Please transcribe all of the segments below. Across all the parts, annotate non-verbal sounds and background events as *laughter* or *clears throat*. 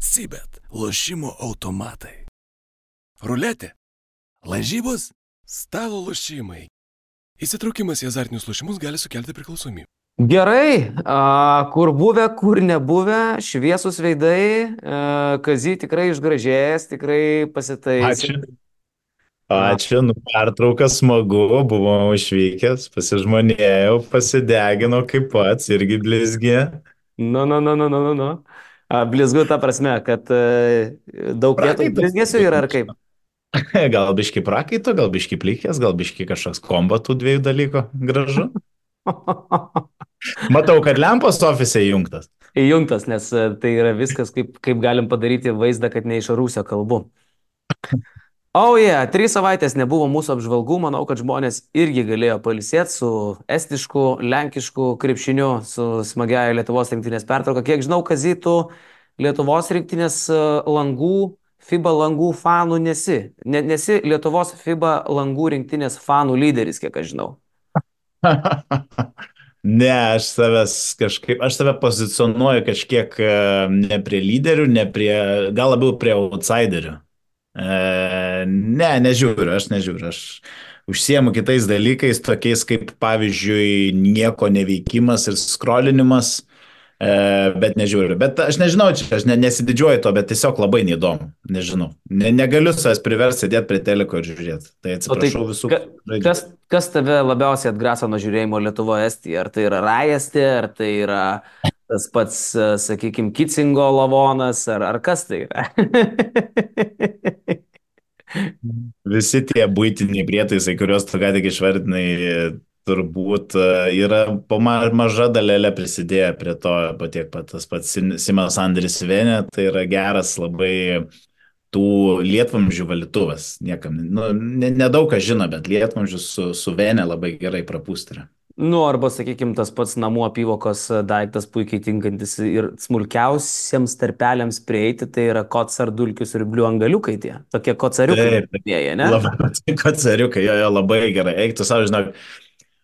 Sibet - lošimo automatai. Ruletė - lažybos - stalo lošimai. Įsitraukimas į azartinius lošimus gali sukelti priklausomybę. Gerai, a, kur buvę, kur nebuvę, šviesus veidai, a, kazy tikrai išgražėjęs, tikrai pasitaisė. Ačiū. Ačiū, nu pertrauka smagu, buvau išvykęs, pasižmonėjau, pasideginau kaip pats, irgi blizgi. Nu, nu, nu, nu, nu, nu, nu. A, Blizgu ta prasme, kad a, daug vietų blizgėsių yra ar kaip? *laughs* Gal biški prakaito, gal biški plikės, gal biški kažkoks kombo tų dviejų dalykų. Gražu. *laughs* Matau, kad lempos ofise įjungtas. Įjungtas, nes a, tai yra viskas, kaip, kaip galim padaryti vaizdą, kad ne iš rūsio kalbu. *laughs* Oh, yeah, trys savaitės nebuvo mūsų apžvalgų, manau, kad žmonės irgi galėjo palisėti su estišku, lenkišku krepšiniu, su smagiaja Lietuvos rinktinės pertrauka. Kiek žinau, kazytų Lietuvos rinktinės a, langų, FIBA langų fanų nesi. Ne, nesi Lietuvos FIBA langų rinktinės fanų lyderis, kiek aš žinau. *laughs* Ne, aš savęs kažkaip, aš save pozicionuoju kažkiek e, ne prie lyderių, ne prie, gal labiau prie outsiderių. E, ne, nežiūriu, aš nežiūriu, aš užsiemu kitais dalykais, tokiais kaip pavyzdžiui nieko neveikimas ir skrolinimas, e, bet nežiūriu. Bet aš nežinau, čia aš ne, nesididžiuoju to, bet tiesiog labai neįdomu, nežinau. Ne, negaliu savęs priversti sėdėti prie teliko ir žiūrėti. Tai atsiprašau visų. ka- Kas, kas tave labiausiai atgraso nuo žiūrėjimo Lietuvoje Estijoje? Ar tai yra Rajasti, ar tai yra tas pats, sakykime, Kitsingo lavonas, ar, ar kas tai yra? *laughs* Visi tie būtiniai prietaisai, kuriuos tu ką tik išvardinai, turbūt e, yra maža dalelė prisidėję prie to, pa tiek pat tas pats Sim- Simas Andris Venė, tai yra geras labai tų lietvamžių valytuvas. Niekam, nu, ne- nedaug kas žino, bet lietvamžius su, su Venė labai gerai prapūstė. Nu, arba, sakykime, tas pats namų apyvokos daiktas puikiai tinkantis ir smulkiausiems tarpeliams prieiti, tai yra kocar dulkius ir bliuangaliukai tie. Tokie kocariukai. Taip. Jie, ne? Labai *laughs* patiko cariukai, jo, jo, labai gerai. Eik, tu savo, žinok,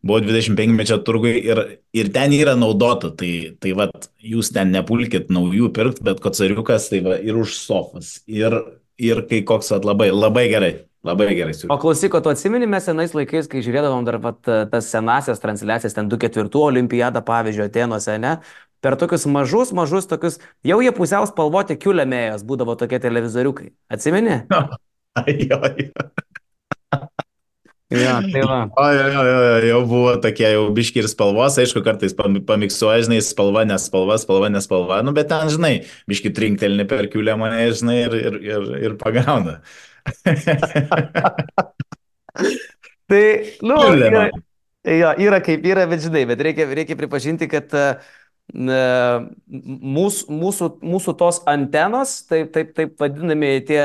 buvau 25 mečio turgui ir, ir ten yra naudota, tai, tai va, jūs ten nepulkit naujų pirkti, bet kocariukas tai va ir už sofas. Ir, ir kai koks, va, labai, labai gerai, labai gerai. O klausyk, o tu atsimeni mes senais laikais, kai žiūrėdavom dar vat, tas senasias transliacijas, ten 2-4 olimpiadą, pavyzdžiui, Atenuose, ne? Per tokius mažus, mažus tokius, jau jie pusiau spalvoti kiulemėjos būdavo tokie televizoriukai. Atsimeni? *laughs* Jo, jo. *laughs* Ja, tai va. O, jo, jo, jo, jau buvo tokie, jau biški ir spalvos, aišku, kartais pam- pamiksuoja, žinai, spalva, nespalva, spalva, nespalva, nu, bet ten, žinai, biški trinktelni per kiulę mane, žinai, ir, ir, ir, ir pagauna. Tai, nu, yra, jo, yra kaip yra, bet žinai, bet reikia, reikia pripažinti, kad e, n- mūsų, mūsų, mūsų tos antenos, taip, taip, taip vadinami tie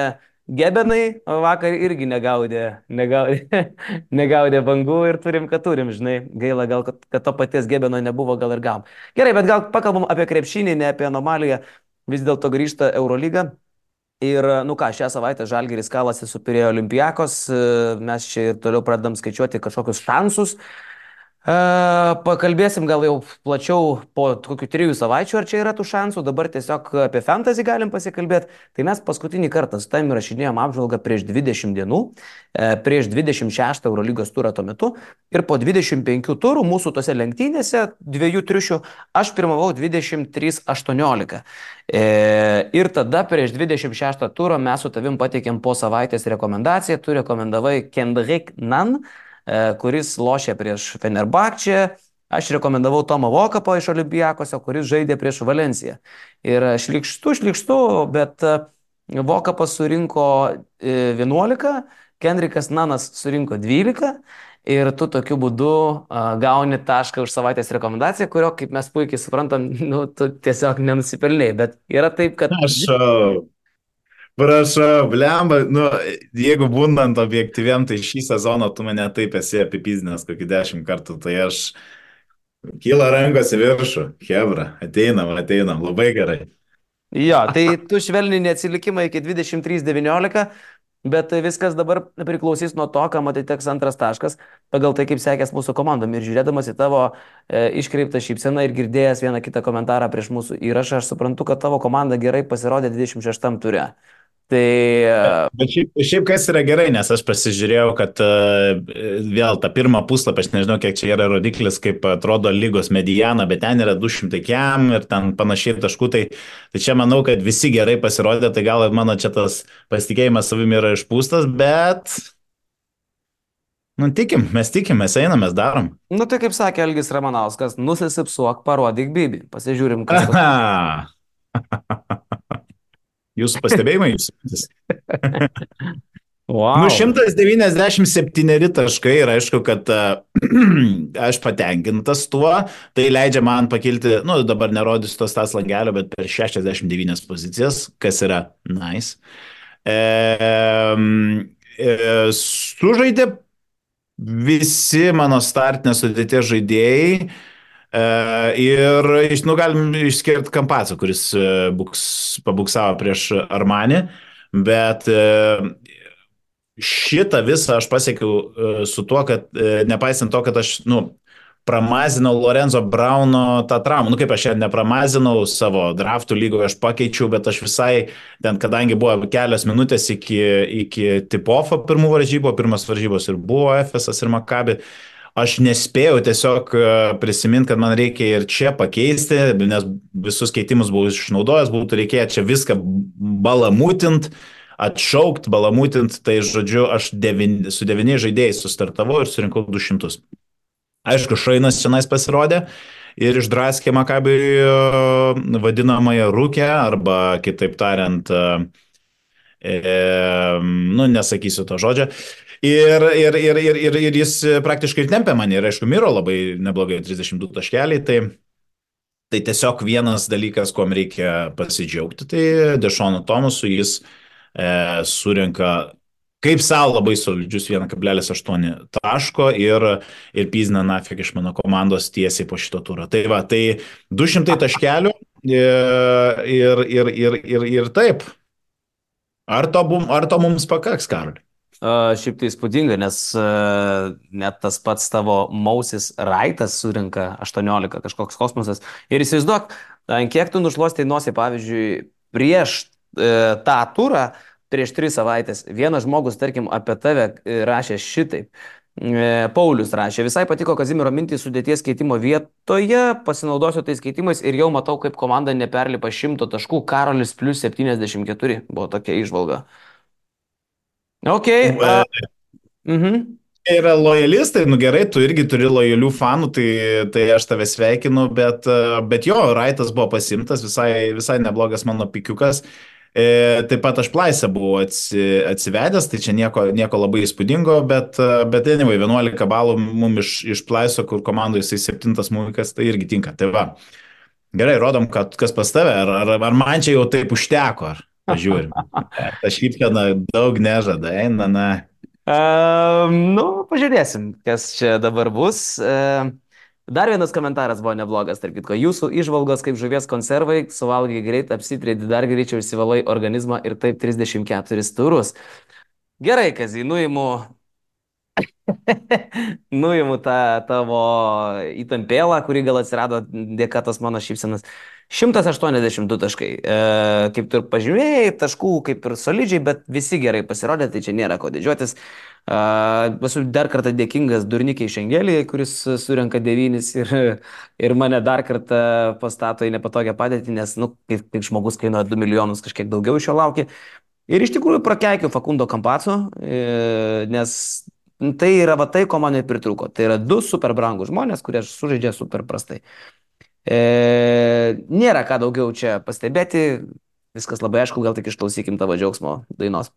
gebenai, vakar irgi negaudė, negaudė, *laughs* negaudė bangų ir turim, kad turim, žinai, gaila gal, kad, kad to paties gebeno nebuvo, gal ir gavom. Gerai, bet gal pakalbam apie krepšinį, ne apie anomaliją, vis dėlto grįžta Eurolyga. Ir, nu ką, šią savaitę Žalgiris kalasi su Pirėjo Olimpijakos, e, mes čia ir toliau pradedam skaičiuoti kažkokius šansus. Pakalbėsim gal jau plačiau po kokių trijų savaičių, ar čia yra tų šansų, dabar tiesiog apie fantasy galim pasikalbėti. Tai mes paskutinį kartą su tavimi rašinėjom apžvalgą prieš 20 dienų, e, prieš 26 Eurolygos turą tuo metu ir po 25 turų mūsų tose lenktynėse, dviejų triušių, aš pirmavau 23-18. E, ir tada prieš 26 turą mes su tavim pateikėm po savaitės rekomendaciją, tu rekomendavai Kendrick Nunn, kuris lošė prieš Fenerbahčę, aš rekomendavau Tomą Vokapą iš Olimpijakose, kuris žaidė prieš Valenciją. Ir šlikštu, šlikštu, bet e, Vokapas surinko e, 11, Kendrickas Nanas surinko 12. Ir tu tokiu būdu gauni tašką už savaitės rekomendaciją, kurio, kaip mes puikiai suprantam, *laughs* nu, tu tiesiog nenusipelnėjai. Bet yra taip, kad... Prašau. Prašau, blemba, nu, jeigu būnant objektyviam, tai šį sezoną tu mane taip esi apipizdinęs kokį dešimt kartų, tai aš kyla rankos į viršų, Hebra, ateinam, ateinam, labai gerai. Jo, tai tu švelnini atsilikimą iki 23-19, Bet viskas dabar priklausys nuo to, kam atiteks antras taškas, pagal tai, kaip sekės mūsų komandom. Ir žiūrėdamas į tavo e, iškreiptą šypseną ir girdėjęs vieną kitą komentarą prieš mūsų įrašą, aš suprantu, kad tavo komanda gerai pasirodė 26 ture. Tai... Bet šiaip, šiaip kas yra gerai, nes aš pasižiūrėjau, kad uh, vėl tą pirmą puslapį, aš nežinau, kiek čia yra rodiklis, kaip atrodo lygos mediana, bet ten yra 200 kiam ir ten panašiai taškų, tai, tai čia manau, kad visi gerai pasirodė, tai gal mano čia tas pasitikėjimas savimi yra išpūstas, bet... Nu, tikim, mes tikim, mes einam, mes darom. Nu, tai kaip sakė Elgis Ramanauskas, nusisipsuok, parodyk Bibi. Pasižiūrim, kas. *laughs* *laughs* Jūsų pastebėjimai, jūsų mintis. *laughs* Wow. Nu, 197 taškai ir aišku, kad uh, *clears throat* aš patenkintas tuo, tai leidžia man pakilti, nu, dabar nerodysiu tos tas langelio, bet per 69 pozicijas, kas yra nice. E, e, sužaidė visi mano startinės sudėties žaidėjai. Uh, ir nu, galim išskirti Kampacą, kuris uh, buks, pabuksavo prieš Armanį, bet uh, šitą visą aš pasiekiau su tuo, kad nepaisant to, kad aš, nu, pramazinau Lorenzo Brauno tą traumą. Nu, kaip aš ją nepramazinau savo draftų lygoje, aš pakeičiau, bet aš visai ten, kadangi buvo kelios minutės iki, iki tip-offo pirmų varžybų, pirmas varžybos ir buvo FSS ir Makabi, uh, aš nespėjau tiesiog e, prisiminti, kad man reikia ir čia pakeisti, nes visus keitimus buvau išnaudojęs, būtų reikėję čia viską balamutint, atšaukt, balamutint, tai žodžiu, aš devin, su devyniais žaidėjais sustartavau ir surinkau 200. Aišku, Šainas čia pasirodė ir išdraskė Makabai e, vadinamąją rūkę, arba kitaip tariant, e, nu, nesakysiu to žodžio. E, Ir, ir, ir, ir, ir, ir jis praktiškai ir tempė mane. Ir aišku, Miro labai neblogai 32 taškeliai. Tai, tai tiesiog vienas dalykas, kuom reikia pasidžiaugti, tai Dešonu Tomasu jis e, surinka kaip savo labai solidžius 1,8 taško ir, ir pizna nafik iš mano komandos tiesiai po šito turą. Tai va, tai 200 taškelių e, ir, ir, ir, ir, ir taip. Ar to, ar to mums pakaks, Karoli? Uh, šiaip tai įspūdinga, nes uh, net tas pats tavo Mausis Raitas surinka 18, kažkoks kosmosas. Ir įsivaizduok, kiek tu nušluostai nosį, pavyzdžiui, prieš uh, tą turą, prieš tris savaitės, vienas žmogus, tarkim, apie tave rašė šitaip. Paulius rašė, visai patiko Kazimiero mintį sudėties keitimo vietoje, pasinaudosiu tais keitimais ir jau matau, kaip komanda neperlipa šimto taškų, Karolis plus 74, buvo tokia išvalga. Ok. Uh, mhm. Yra lojalistai, nu gerai, tu irgi turi lojalių fanų, tai, tai aš tave sveikinu, bet, bet jo, Raitas buvo pasimtas, visai, visai neblogas mano pikiukas. E, taip pat aš plaisę buvau atsi, atsivedęs, tai čia nieko, nieko labai įspūdingo, bet, bet anyway, 11 balų mums iš, iš plaiso, kur komandoje jisai 7 mumikas, tai irgi tinka. Tai va, gerai, rodom, kad, kas pas tave, ar, ar, ar man čia jau taip užteko, ar Pažiūrim. *laughs* Ta šypsena daug nežada, eina, na. Uh, nu, pažiūrėsim, kas čia dabar bus. Uh, dar vienas komentaras buvo neblogas, tarp kitko. Jūsų išvalgos kaip žuvies konservai, suvalgai greit, apsitrėdi dar greičiau, išsivalai organizmą ir taip 34 turus. Gerai, Kazy, nuimu *laughs* nuimu tą tavo įtampėlą, kuri gal atsirado dėka tos mano šypsenas. 182 taškai. E, kaip tu ir pažymėjai, taškų kaip ir solidžiai, bet visi gerai pasirodė, tai čia nėra ko didžiuotis. E, esu dar kartą dėkingas Durnikiai Šengelijai, kuris surenka devynis ir, ir mane dar kartą pastato į nepatogią padėtį, nes, nu, kaip, kaip žmogus kainuoja 2 milijonus, kažkiek daugiau iš jo laukia. Ir iš tikrųjų prakeikiu Fakundo Kampaco, e, nes tai yra va tai, ko man nepritruko. Tai yra du super brangų žmonės, kurie sužaidžia super prastai. E, nėra ką daugiau čia pastebėti, viskas labai aišku, gal tik išklausykim tavo džiaugsmo dainos.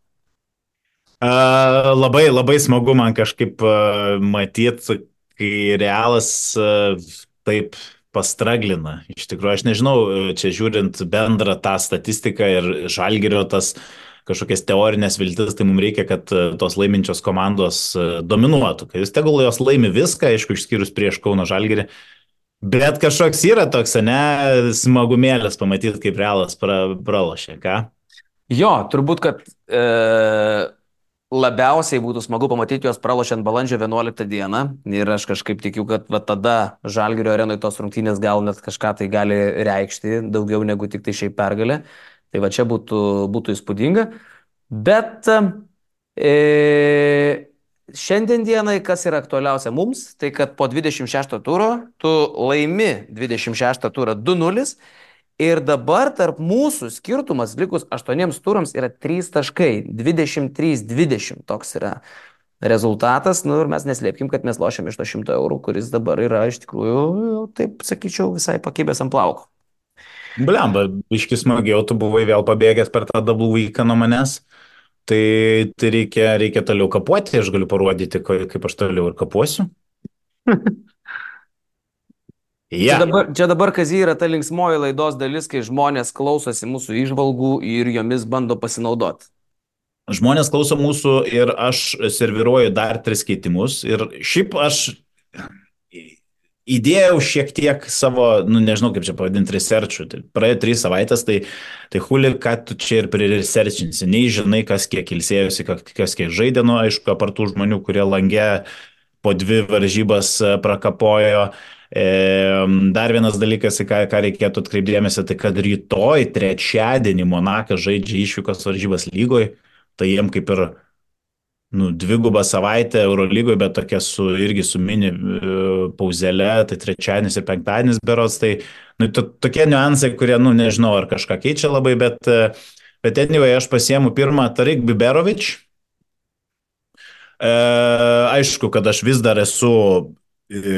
Uh, labai, labai smagu man kažkaip uh, matyti, kai realas uh, taip pastraglina. Iš tikrųjų, aš nežinau, čia žiūrint bendrą tą statistiką ir žalgerio tas kažkokias teorinės viltis, tai mums reikia, kad tos laiminčios komandos dominuotų. Kai jūs tegul jos laimi viską, aišku, išskyrus prieš Kauno žalgerį, uh, Bet kažkoks yra toks, ne, smagumėlis pamatyti, kaip realas pra, pralošė, ką? Jo, turbūt, kad e, labiausiai būtų smagu pamatyti juos pralošiant balandžio 11 dieną. Ir aš kažkaip tikiu, kad va, tada Žalgirio arenoje tos rungtynės gal net kažką tai gali reikšti, daugiau negu tik tai šiaip pergalė. Tai va čia būtų, būtų įspūdinga. Bet e, šiandien dienai, kas yra aktualiausia mums, tai kad po 26 turo tu laimi 26 turą 2-0 ir dabar tarp mūsų skirtumas likus 8 turams yra 3 taškai, 23-20 toks yra rezultatas, nu ir mes neslėpkim, kad mes lošiam iš to 100 eurų, kuris dabar yra iš tikrųjų, taip sakyčiau, visai pakibęs ant plauko. Blemba, iškis smagiau, tu buvai vėl pabėgęs per tą double weeką nuo manęs. Tai, tai reikia, reikia toliau kapuoti, aš galiu parodyti, kaip aš toliau ir kapuosiu. *laughs* Ja. Čia dabar, čia dabar Kazy yra ta linksmoji laidos dalis, kai žmonės klausosi mūsų išvalgų ir jomis bando pasinaudoti. Žmonės klauso mūsų ir aš serviruoju dar tris keitimus. Ir šiaip aš įdėjau šiek tiek savo, nu nežinau kaip čia pavadinti, researchų. Tai praėjo trys savaitės, tai, tai huli, ką tu čia ir priresearchinsi. Nei žinai, kas kiek ilsėjosi, kas kiek žaidė, nu aišku, apartų žmonių, kurie langė po dvi varžybas e, prakapojo. E, dar vienas dalykas, į ką, ką reikėtų atkreipdėmėsi, tai kad rytoj, trečiadienį, Monakas žaidžia išvykos varžybas lygoje, tai jiem kaip ir nu, dvigubą savaitę Eurolygoje, bet tokia su, irgi su mini uh, pauzelė, tai trečiadienis ir penktadienis berots, tai nu, to, tokie niuansai, kurie, nu, nežinau, ar kažką keičia labai, bet, uh, bet anyway, aš pasiemu pirmą Tarik Biberovič. Uh, aišku, kad aš vis dar esu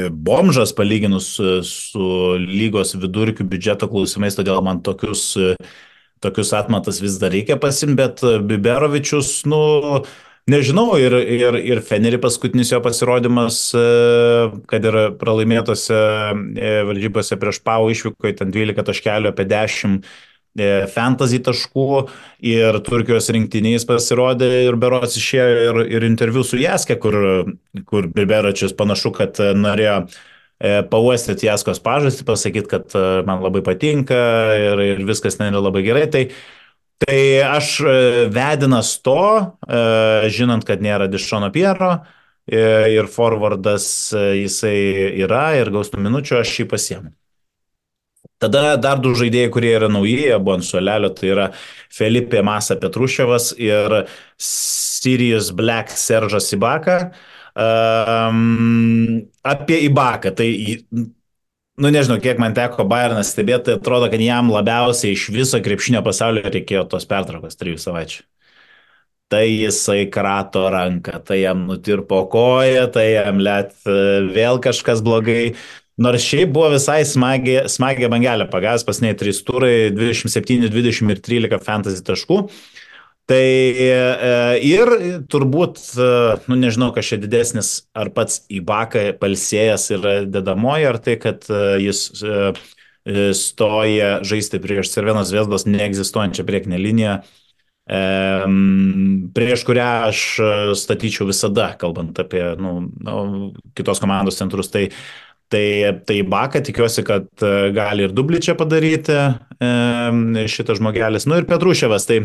bomžas palyginus su lygos vidurkių biudžeto klausimais, todėl man tokius, tokius atmatas vis dar reikia pasimti, bet Biberovičius, nu, Nežinau, ir, ir, ir Fenerį paskutinis jo pasirodymas, e, kad ir pralaimėtose e, valdybose prieš Pau išvyko ten 12 taškelių apie 10 e, fantasy taškų ir Turkijos rinktiniais pasirodė ir Berots išėjo ir, ir interviu su Jaske, kur, kur Birberačius panašu, kad norėjo pauostyti Jaskos pažastį, pasakyti, kad man labai patinka ir, ir viskas ten yra labai gerai. Tai Tai aš e, vedinas to, e, žinant, kad nėra Dišono Piero e, ir forwardas jisai yra ir gaus tų minučių, aš jį pasiemu. Tada dar du žaidėjai, kurie yra nauji, buvo ant suolelio, tai yra Felipe Masa Petruševas ir Sirius Black Seržas Ibaka. Um, apie Ibaką, tai nu nežinau, kiek man teko Bayernas stebėti, tai atrodo, kad jam labiausiai iš viso krepšinio pasaulio reikėjo tos pertraukos trijų savaičių. Tai jisai krato ranką, tai jam nutirpo koją, tai jam let e, vėl kažkas blogai. Nors šiaip buvo visai smagi, smagi bangelė pagavęs, pasiniai 3 turai, 27, 20 ir 13 fantasy taškų. Uh, Tai e, ir turbūt, e, nu nežinau, kas čia didesnis, ar pats Ibaka palsėjęs yra dedamoji, ar tai, kad e, jis stoja žaisti prieš Cervenos Vesdos neegzistuojančią priekinę liniją, prieš kurią aš statyčiau visada, kalbant apie nu, nu, kitos komandos centrus. Tai, tai, tai Baka tikiuosi, kad gali ir dublį čia padaryti šitas žmogelis. Nu ir Petruševas. Tai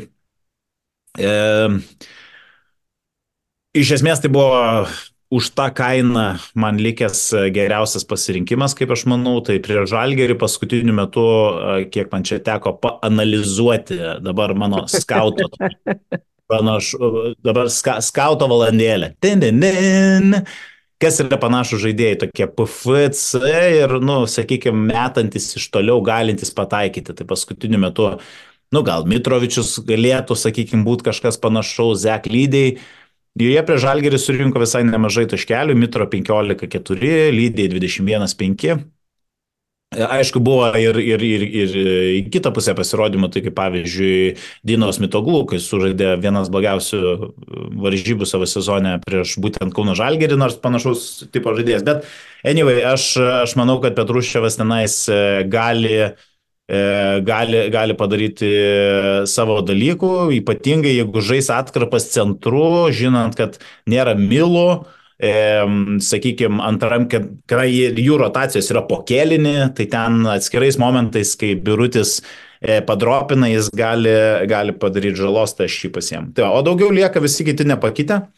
E, iš esmės tai buvo už tą kainą man likęs geriausias pasirinkimas, kaip aš manau, tai prie žalgerį paskutiniu metu, kiek man čia teko paanalizuoti dabar mano skauto. Panašu, dabar ska, skauto valandėlė. Din, din, din. Kas yra panašų žaidėjai, tokie PFC ir, nu, sakykime, metantis iš toliau galintis pataikyti. Tai paskutiniu metu uh, nu gal Mitrovičius galėtų, sakykime, būti kažkas panašaus, Zek lydiai. Joje prie Žalgerį surinko visai nemažai taškelių, Mitro 15-4, lydiai 21-5. Aišku, buvo ir, ir, ir, ir į kitą pusę pasirodymų, tai kaip pavyzdžiui Dinos Mitoglų, kai sužaidė vienas blogiausių varžybų savo sezone prieš būtent Kauno Žalgerį, nors panašus tipo žaidėjas. Bet anyway, aš, aš manau, kad Petruščiavas tenais gali uh, E, gali, gali padaryti savo dalykų, ypatingai jeigu žais atkarpas centru, žinant, kad nėra milų, e, sakykime, antram, kad jų rotacijos yra po kelinį, tai ten atskirais momentais, kai birutis e, padropina, jis gali, gali padaryti žalos, tai aš jį pasiemu. Tai, o daugiau lieka visi kiti nepakitę.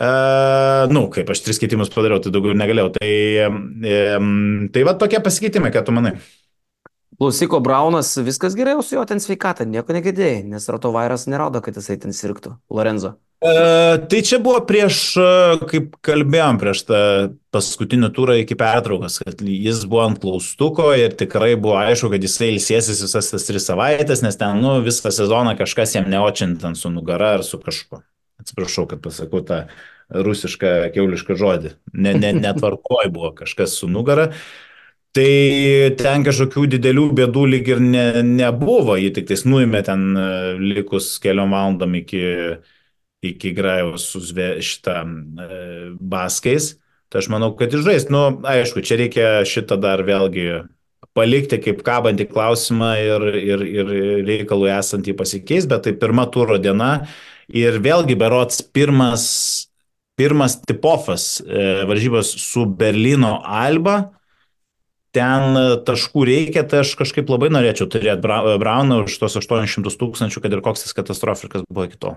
Uh, nu, kaip aš tris keitimus padariau, tai daugiau negalėjau. Tai, um, tai va tokie pasikeitimai, ką tu manai. Klausyko Braunas, viskas gerai su jo ten sveikata, nieko negirdėjai, nes rotovairas nerodo, kad jisai ten sirgtų. Lorenzo. Uh, tai čia buvo prieš, uh, kaip kalbėjom, prieš tą paskutinį turą iki pertraukos, kad jis buvo ant klaustuko ir tikrai buvo aišku, kad jisai ilsėsis visas tas tris savaitės, nes ten, nu, visą sezoną kažkas jam neočint ant su nugara ar su kažkuo. Atsiprašau, kad pasakau tą rusišką keulišką žodį. Ne, ne, netvarkoj buvo kažkas su nugara. Tai ten kažkokių didelių bėdų lyg ir ne, nebuvo, jį tik tais nuėmė ten e, likus keliom valandom iki, iki Grajaus su šitą e, baskais. Tai aš manau, kad išžais. Nu, aišku, čia reikia šitą dar vėlgi palikti kaip kabantį klausimą ir, ir, ir reikalų esantį pasikeis, bet tai pirma turo diena Ir vėlgi berots pirmas, pirmas tipofas e, varžybos su Berlyno Alba. Ten taškų reikia, tai aš kažkaip labai norėčiau turėti Brauną už tos 800 tūkstančių, kad ir koks jis katastrofiškas buvo iki to.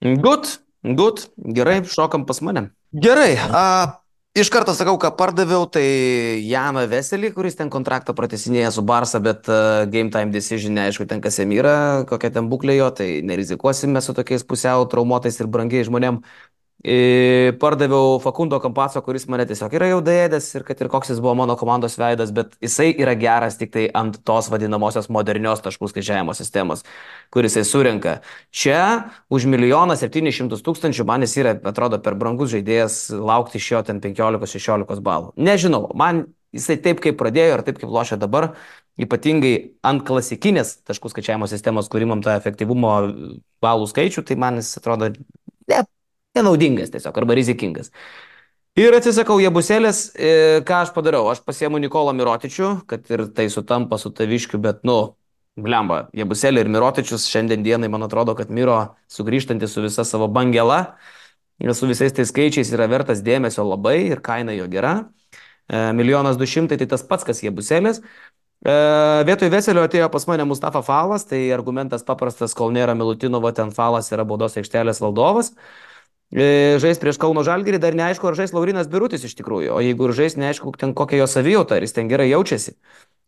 Good, good, gerai, šokam pas mane. Gerai, a, Iš karto sakau, ką pardaviau, tai Janą Veselį, kuris ten kontraktą pratesinėja su Barsa, bet uh, game time decision, neaišku, ten kas jam yra, kokia ten būklė jo, tai nerizikuosime su tokiais pusiau traumuotais ir brangiai žmonėm. Pardaviau Fakundo Kampaco, kuris mane tiesiog yra jau dėdęs ir kad ir koks jis buvo mano komandos veidas, bet jisai yra geras tik tai ant tos vadinamosios modernios taškų skaičiavimo sistemos, kuris jisai surinka. Čia už milijoną 700 tūkstančių man jis yra, atrodo, per brangus žaidėjas laukti iš jo ten 15-16 balų. Nežinau, man jisai taip kaip pradėjo ir taip kaip lošia dabar, ypatingai ant klasikinės taškų skaičiavimo sistemos, kuri man tą efektyvumo balų skaičių, tai man jis atrodo ne, nenaudingas tiesiog arba rizikingas. Ir atsisakau jėbuselės, e, ką aš padarau. Aš pasiemu Nikolą Mirotičių, kad ir tai sutampa su taviškiu, bet, nu, blemba, jėbuselė ir Mirotičius šiandien dienai, man atrodo, kad Miro sugrįžtantis su visa savo bangela, su visais tais skaičiais yra vertas dėmesio labai ir kaina jo gera. E, milijonas du šimtai, tai tas pats, kas jėbuselės. E, vietoj Veselio atėjo pas mane Mustafa Falas, tai argumentas paprastas, kol nėra Milutinovo, ten Falas yra baudos aikštelės valdovas. E, žais prieš Kauno Žalgirį, dar neaišku, ar žais Laurinas Birutis iš tikrųjų, o jeigu ir žais, neaišku, ten kokia jo savijauta, ar jis ten gerai jaučiasi.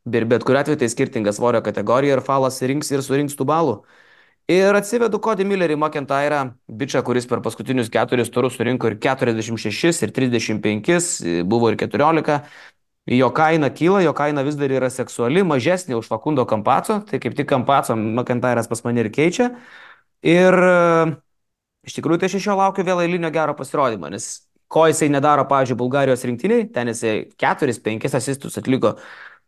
Ir bet kuriu atveju tai skirtinga svorio kategorija ir falas rinks ir surinks tų balų. Ir atsivedu Cody Millerį McIntyrą, bičią, kuris per paskutinius keturis turus surinko ir 46, ir 35, buvo ir 14. Jo kaina kyla, jo kaina vis dar yra seksuali, mažesnė už Fakundo Kampaco, tai kaip tik Kampaco McIntyras pas mane ir keičia. Ir Iš tikrųjų, tai aš iš jo laukiu vėl eilinio gero pasirodymo, nes ko jisai nedaro, pavyzdžiui, Bulgarijos rinktiniai, ten jisai keturis, penkis asistus atliko.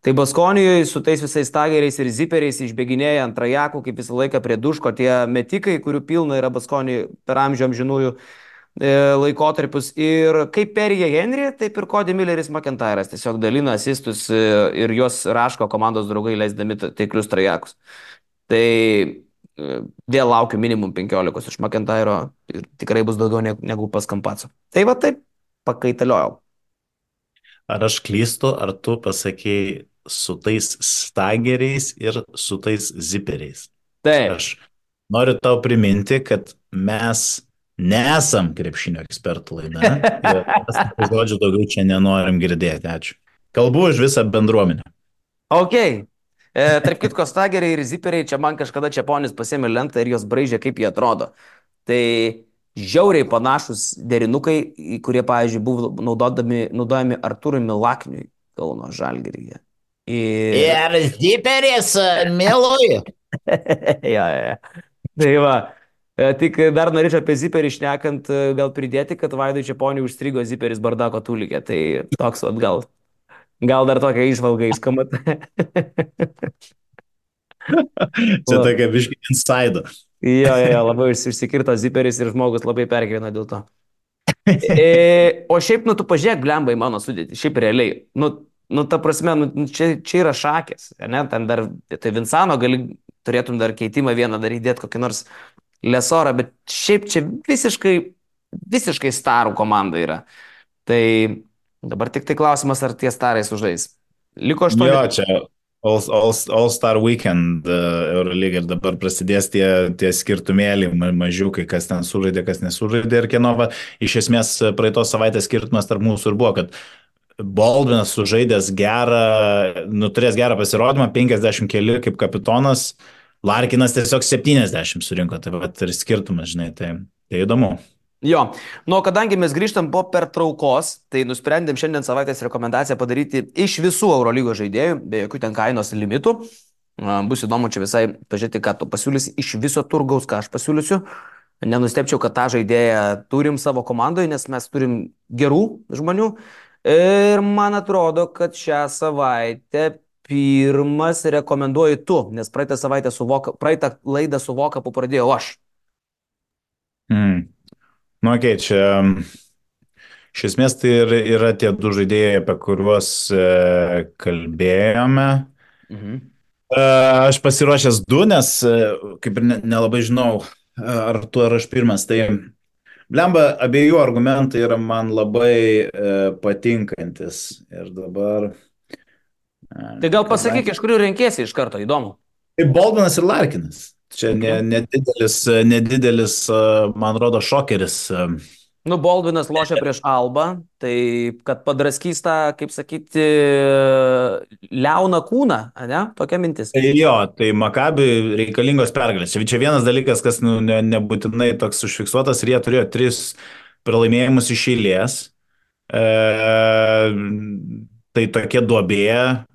Tai Baskonijoje su tais visais tageriais ir ziperiais išbėginėja ant trajakų, kaip visą laiką prie duško, tie metikai, kurių pilna yra Baskonijoje per amžių amžinųjų e, laikotarpius. Ir kaip Perija Henry, taip ir Cody Milleris McIntyras tiesiog dalina asistus e, ir juos raško komandos draugai leisdami taiklius trajakus. Tai vėl laukiu minimum 15 iš McIntyro ir tikrai bus daugiau negu pas Kampaco. Tai va taip, pakaitaliojau. Ar aš klystu, ar tu pasakėjai su tais stageriais ir su tais ziperiais? Taip. Aš noriu tau priminti, kad mes nesam krepšinio ekspertų laida. Žodžių daugiau čia nenorim girdėti. Ačiū. Kalbu už visą bendruomenę. Ok, E, tarp kitko, stageriai ir ziperiai, čia man kažkada Čiaponis pasėmė lentą ir jos braižė, kaip jie atrodo. Tai žiauriai panašus derinukai, kurie, pavyzdžiui, buvo naudodami, naudojami Arturui Milakniui Kauno Žalgiryje. Ir, ir ziperis, mėloju. *laughs* ja, ja. Tai va. E, tik dar norėčiau apie ziperį išnekant, e, gal pridėti, kad Vaidui Čiaponiui užstrigo ziperis Bardako tūlikė. Tai toks atgal Gal dar *laughs* tokia išvalga įskamat. Čia tokia biški inside. jo, jo, jo, labai išsikirto ziperis ir žmogus labai pergyvena dėl to. E, o šiaip, nu, tu pažiūrėk, blembai mano sudėti, šiaip realiai. Nu, nu ta prasme, nu, čia, čia yra šakės, ne, ten dar, tai Vinsano gali, turėtum dar keitimą vieną dar įdėti kokį nors lesorą, bet šiaip čia visiškai, visiškai starų komanda yra. Tai Dabar tik tai klausimas, ar tie starai sužais. Liko aštuoni. Jo, čia All, all, all Star Weekend uh, Eurolyga ir dabar prasidės tie, tie skirtumėliai ma- mažiukai, kas ten sužaidė, kas nesužaidė ir kieno. Va, iš esmės praeitos savaitės skirtumas tarp mūsų ir buvo, kad Baldvinas sužaidęs gerą, nuturės gerą pasirodymą, 50 keli kaip kapitonas, Larkinas tiesiog 70 surinko, tai va ir skirtumas, žinai, tai, tai įdomu. Jo, nu, kadangi mes grįžtam po pertraukos, tai nusprendėm šiandien savaitės rekomendaciją padaryti iš visų Eurolygos žaidėjų, be jokių ten kainos limitų. Bus įdomu čia visai pažiūrėti, ką tu pasiūlysi iš viso turgaus, ką aš pasiūlysiu. Nenustepčiau, kad tą žaidėją turim savo komandoje, nes mes turim gerų žmonių. Ir man atrodo, kad šią savaitę pirmas rekomenduoju tu, nes praeitą savaitę su Voka, praeitą laidą su Vokapu pradėjau aš. Mm. Nu, okei, okay, čia iš esmės tai ir yra tie du žaidėjai, apie kuriuos e, kalbėjome. Mhm. E, aš pasiruošęs du, nes e, kaip ir ne- nelabai žinau, ar tu ar aš pirmas. Tai blemba, abiejų argumentai yra man labai patinkantis. Ir dabar. Tai gal pasakyk, iš kurių renkėsi iš karto, įdomu. Tai Baldvinas ir Larkinas. Čia ne- nedidelis, nedidelis, e, man rodo, šokeris. Nu, Baldvinas lošia prieš Albą, tai kad padraskys tą, kaip sakyti, liauna kūną, ne? Tokia mintis. Tai jo, tai Makabi reikalingos pergalės. Čia, čia vienas dalykas, kas nu, ne, nebūtinai toks užfiksuotas, ir jie turėjo tris pralaimėjimus iš eilės. E, tai tokia duobė,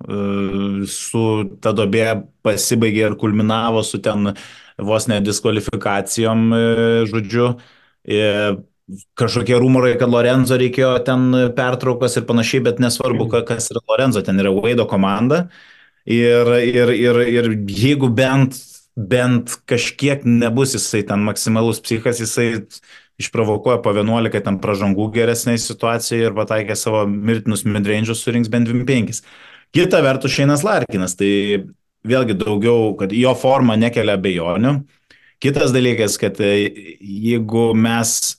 e, su ta duobė pasibaigė ir kulminavo su ten vos nediskvalifikacijom, e, žodžiu. E, kažkokie rumorai, kad Lorenzo reikėjo ten pertraukos ir panašiai, bet nesvarbu, ka- kas yra Lorenzo, ten yra Vaido komanda. Ir, ir, ir, ir jeigu bent, bent kažkiek nebus jisai ten maksimalus psichas, jisai išprovokuoja po 11 ten pražangų geresnėje situacijoje ir pataikė savo mirtinus midrange'us, surinks bent 25. Kita vertus, Šeinas Larkinas, tai vėlgi daugiau, kad jo forma nekelia abejonių. Kitas dalykas, kad e, jeigu mes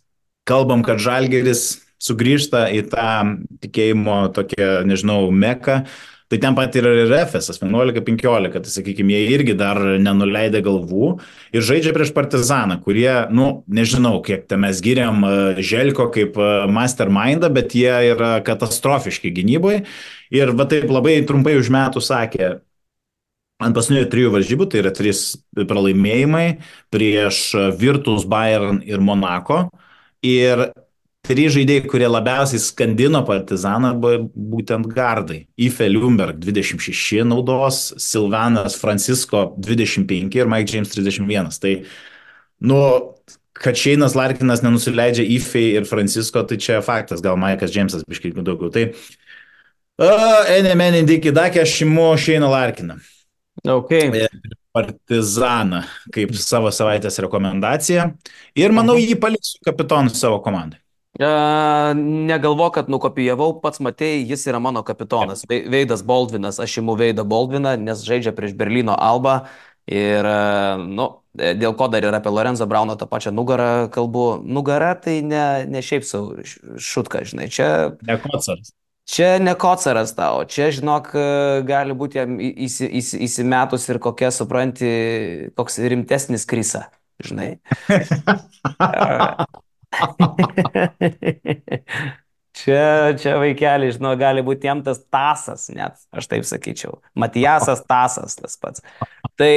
kalbam, kad Žalgeris sugrįžta į tą tikėjimo tokią, nežinau, meką, tai ten pat yra ir FSS 11-15, tai sakykime, jie irgi dar nenuleidė galvų ir žaidžia prieš Partizaną, kurie, nu, nežinau, kiek ten mes giriam e, Želko kaip e, mastermindą, bet jie yra katastrofiški gynyboje. Ir va taip labai trumpai už metų sakė, Ant paskutinio trijų varžybų, tai yra trys pralaimėjimai prieš Virtus, Bayern ir Monako. Ir trys žaidėjai, kurie labiausiai skandino partizaną, buvo būtent gardai. Ife Lumberg 26 naudos, Silvanas Francisco 25 ir Mike James 31. Tai, nu, kad Šeinas Larkinas nenusileidžia Ife ir Francisco, tai čia faktas, gal Mike'as Jamesas biškai daugiau. Tai, uh, Enemen Indikidakė, aš imu Šeiną Larkiną. Okay. Partizaną kaip savo savaitės rekomendaciją ir manau jį paliksiu kapitonu savo komandai. Uh, negalvo, kad nukopijavau, pats matėjai, jis yra mano kapitonas. Ve- Veidas Baldvinas, aš imu Veidą Baldviną, nes žaidžia prieš Berlyno Alba. Ir, uh, nu, dėl ko dar ir apie Lorenzo Brauno tą pačią nugarą kalbu. Nugara tai ne, ne šiaip savo šutka, žinai. Čia, Ne kocaras. čia ne kocaras tau, čia, žinok, e, gali būti jam įsi, įsi, įsimetus ir kokia, supranti, koks rimtesnis krisa, žinai. *laughs* Čia, čia vaikeliai, žinau, gali būti jam tas tasas, net, aš taip sakyčiau. Matijasas tasas tas pats. Tai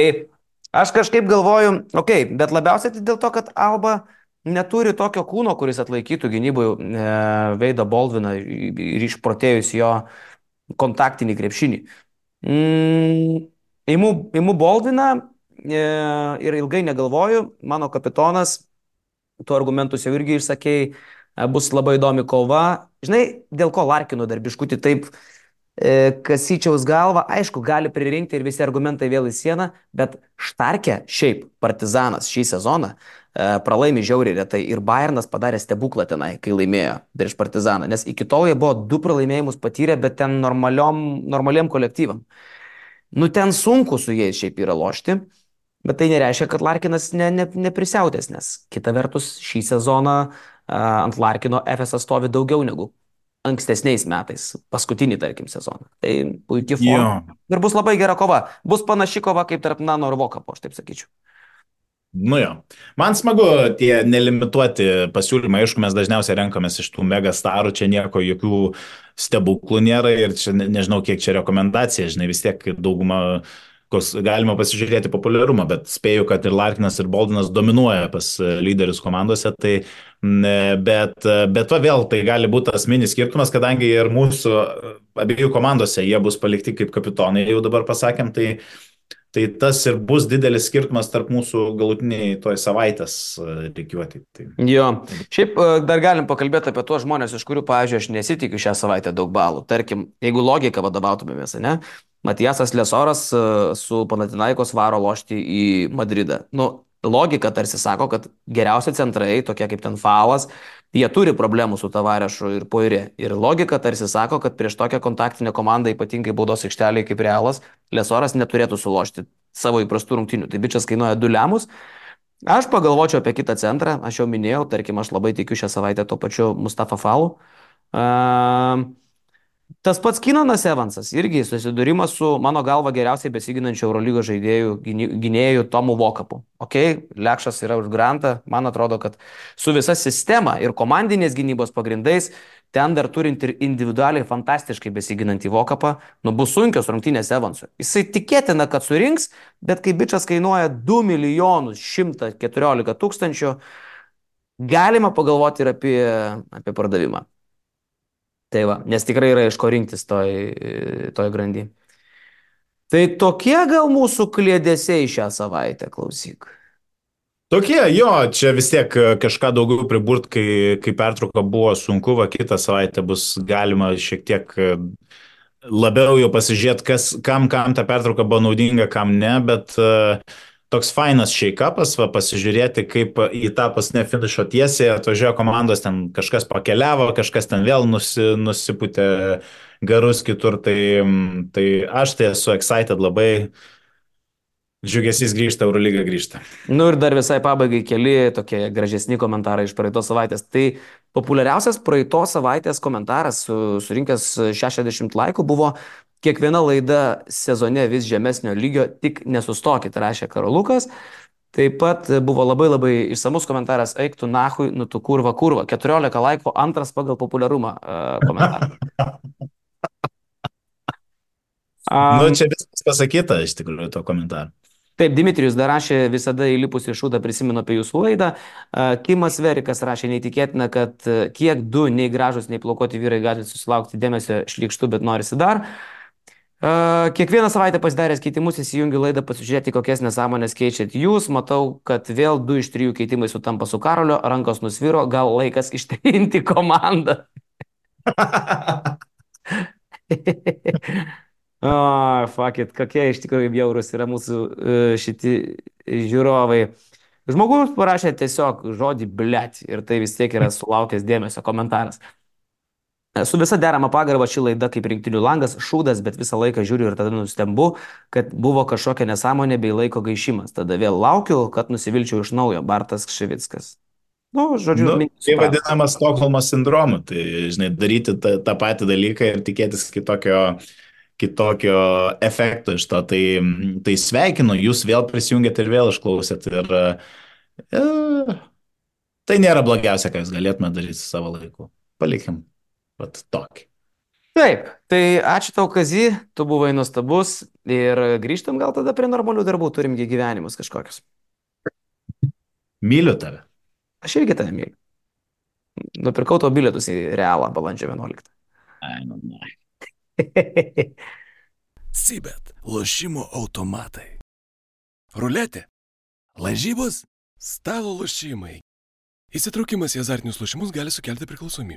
aš kažkaip galvoju, okei, okay, bet labiausiai tai dėl to, kad Alba neturi tokio kūno, kuris atlaikytų gynybui e, Veidą Baldviną ir išprotėjus jo kontaktinį krepšinį. Mm, imu, imu Baldviną e, ir ilgai negalvoju, mano kapitonas tu argumentus jau irgi išsakėjai, e, bus labai įdomi kova. Žinai, dėl ko Larkino darbiškutį taip e, kasyčiaus galvą, aišku, gali pririnkti ir visi argumentai vėl į sieną, bet Štarkė šiaip partizanas šį sezoną e, pralaimi žiauriai retai ir Bayernas padarė stebuklą tenai, kai laimėjo prieš partizaną, nes iki tol jie buvo du pralaimėjimus patyrę, bet ten normaliom, normaliem kolektyvam. Nu, ten sunku su jais šiaip yra lošti. Bet tai nereiškia, kad Larkinas ne, ne, neprisiautės, nes kita vertus šį sezoną a, ant Larkino FS stovi daugiau negu ankstesniais metais, paskutinį, tarkim, sezoną. Tai puikiai Jo. forma. Ir bus labai gera kova. Bus panaši kova kaip tarp Nano ir Vokapo, aš taip sakyčiau. Nu jo. Man smagu tie nelimituoti pasiūlymai. Aišku, mes dažniausiai renkamės iš tų megastarų, čia nieko, jokių stebuklų nėra ir čia ne- nežinau, kiek čia rekomendacija, žinai, vis tiek dauguma, kos galima pasižiūrėti populiarumą, bet spėju, kad ir Larkinas, ir Boldinas dominuoja pas e, lyderius komandose, tai mm, bet, e, bet va vėl tai gali būti asmenis skirtumas, kadangi ir mūsų e, abiejų komandose jie bus palikti kaip kapitonai, jau dabar pasakėm, tai Tai tas ir bus didelis skirtumas tarp mūsų galutiniai toj savaitės reikiuoti. Tai... Jo. Šiaip e, dar galim pakalbėti apie tuos žmonės, iš kurių, pavyzdžiui, aš nesitikiu šią savaitę daug balų. Tarkim, jeigu logika vadovautumėmės, ne? Matijasas Lesoras e, su Panatinaikos varo lošti į Madridą. Nu, logika tarsi sako, kad geriausi centrai, tokie kaip ten Falas, jie turi problemų su Tavarešu ir Poirė. Ir logika tarsi sako, kad prieš tokią kontaktinę komandą, ypatingai baudos aikštelėje kaip Realas, Lesoras neturėtų sulošti savo įprastų rungtinių. Tai bičias kainuoja du lemus. Aš pagalvočiau apie kitą centrą, aš jau minėjau, tarkim, aš labai tikiu šią savaitę to pačiu Mustafa Falu. Uh, Tas pats Kinanas Evansas irgi susidūrimas su mano galva geriausiai besiginančiu Eurolygos žaidėjų gynėjų Tomu Vokapu. Ok, Lekšas yra už grantą, man atrodo, kad su visa sistema ir komandinės gynybos pagrindais, ten dar turint ir individualiai fantastiškai besiginantį Vokapą, nu bus sunkios rungtynės Evansui. Jisai tikėtina, kad surinks, bet kai bičias kainuoja 2 milijonus 114 tūkstančių, galima pagalvoti ir apie, apie pardavimą. Tai va, nes tikrai yra iš ko rinktis toj, toj grandy. Tai tokie gal mūsų klėdėsiai šią savaitę, klausyk. Tokie, jo, čia vis tiek e, kažką daugiau priburt, kai, kai pertrauka buvo sunku, va kitą savaitę bus galima šiek tiek e, labiau jau pasižiūrėti, kas, kam, kam ta pertrauka buvo naudinga, kam ne, bet uh, toks fainas shake-upas, va, pasižiūrėti, kaip į tą pasne finišo tiesiai atvažiuoja komandos, ten kažkas pakeliavo, kažkas ten vėl nusi, nusiputė garus kitur, tai, tai aš tai esu excited labai. Džiugesys grįžta, Eurolyga grįžta. Nu ir dar visai pabaigai keli tokie gražesni komentarai iš praeitos savaitės. Tai populiariausias praeitos savaitės komentaras, su, surinkęs 60 laikų, buvo kiekviena laida sezone vis žemesnio lygio, tik nesustokit, rašė Karolukas. Taip pat buvo labai labai išsamus komentaras, eik tu nahui, nu tu kurva kurva. 14 laikų, antras pagal populiarumą uh, komentaras. *laughs* Um, nu, čia viskas pasakyta iš tikrųjų to komentaro. Taip, Dimitrijus dar rašė visada įlipus į šūdą, prisimenu apie jūsų laidą. Kimas Verikas rašė, neįtikėtina, kad kiek du nei gražus, nei plaukuoti vyrai gali susilaukti dėmesio šlikštų, bet norisi dar. Kiekvieną savaitę pasidaręs keitimus įsijungiu laidą pasižiūrėti, kokias nesąmonės keičiat jūs. Matau, kad vėl du iš trijų keitimai sutampa su Karolio, rankos nusviro, gal laikas *laughs* ištrinti komandą. *laughs* *laughs* O, oh, fuck it, kokie iš tikrųjų bjaurus yra mūsų uh, šiti žiūrovai. Žmogus parašė tiesiog žodį blėt ir tai vis tiek yra sulaukęs dėmesio komentaras. Su visa derama pagarba ši laida kaip rinktinių langas, šūdas, bet visą laiką žiūriu ir tada nustembu, kad buvo kažkokia nesąmonė bei laiko gaišimas. Tada vėl laukiu, kad nusivilčiau iš naujo Bartas Kšivickas. Nu, žodžiu, nu, tai vadinamas Stokholmo sindromu. Tai, žinai, daryti tą, tą patį dalyką ir tikėtis kitokio kitokio efekto iš to. Tai, tai sveikinu, jūs vėl prisijungėt ir vėl išklausėt. Ir e, tai nėra blogiausia, ką jūs galėtume daryti savo laiku. Palikim, pat tokį. Taip, tai ačiū tau, Kazy, tu buvai nuostabus ir grįžtam gal tada prie normalių darbų, turimgi gyvenimus kažkokius. Myliu tave. Aš irgi tave myliu. Nupirkau to bilietus į realą balandžio 11. Ai, nu, ne. *laughs* Sibet, lošimo automatai. Ruletė, lažybos, stalo lošimai. Įsitraukimas į azartinius lošimus gali sukelti priklausomybę.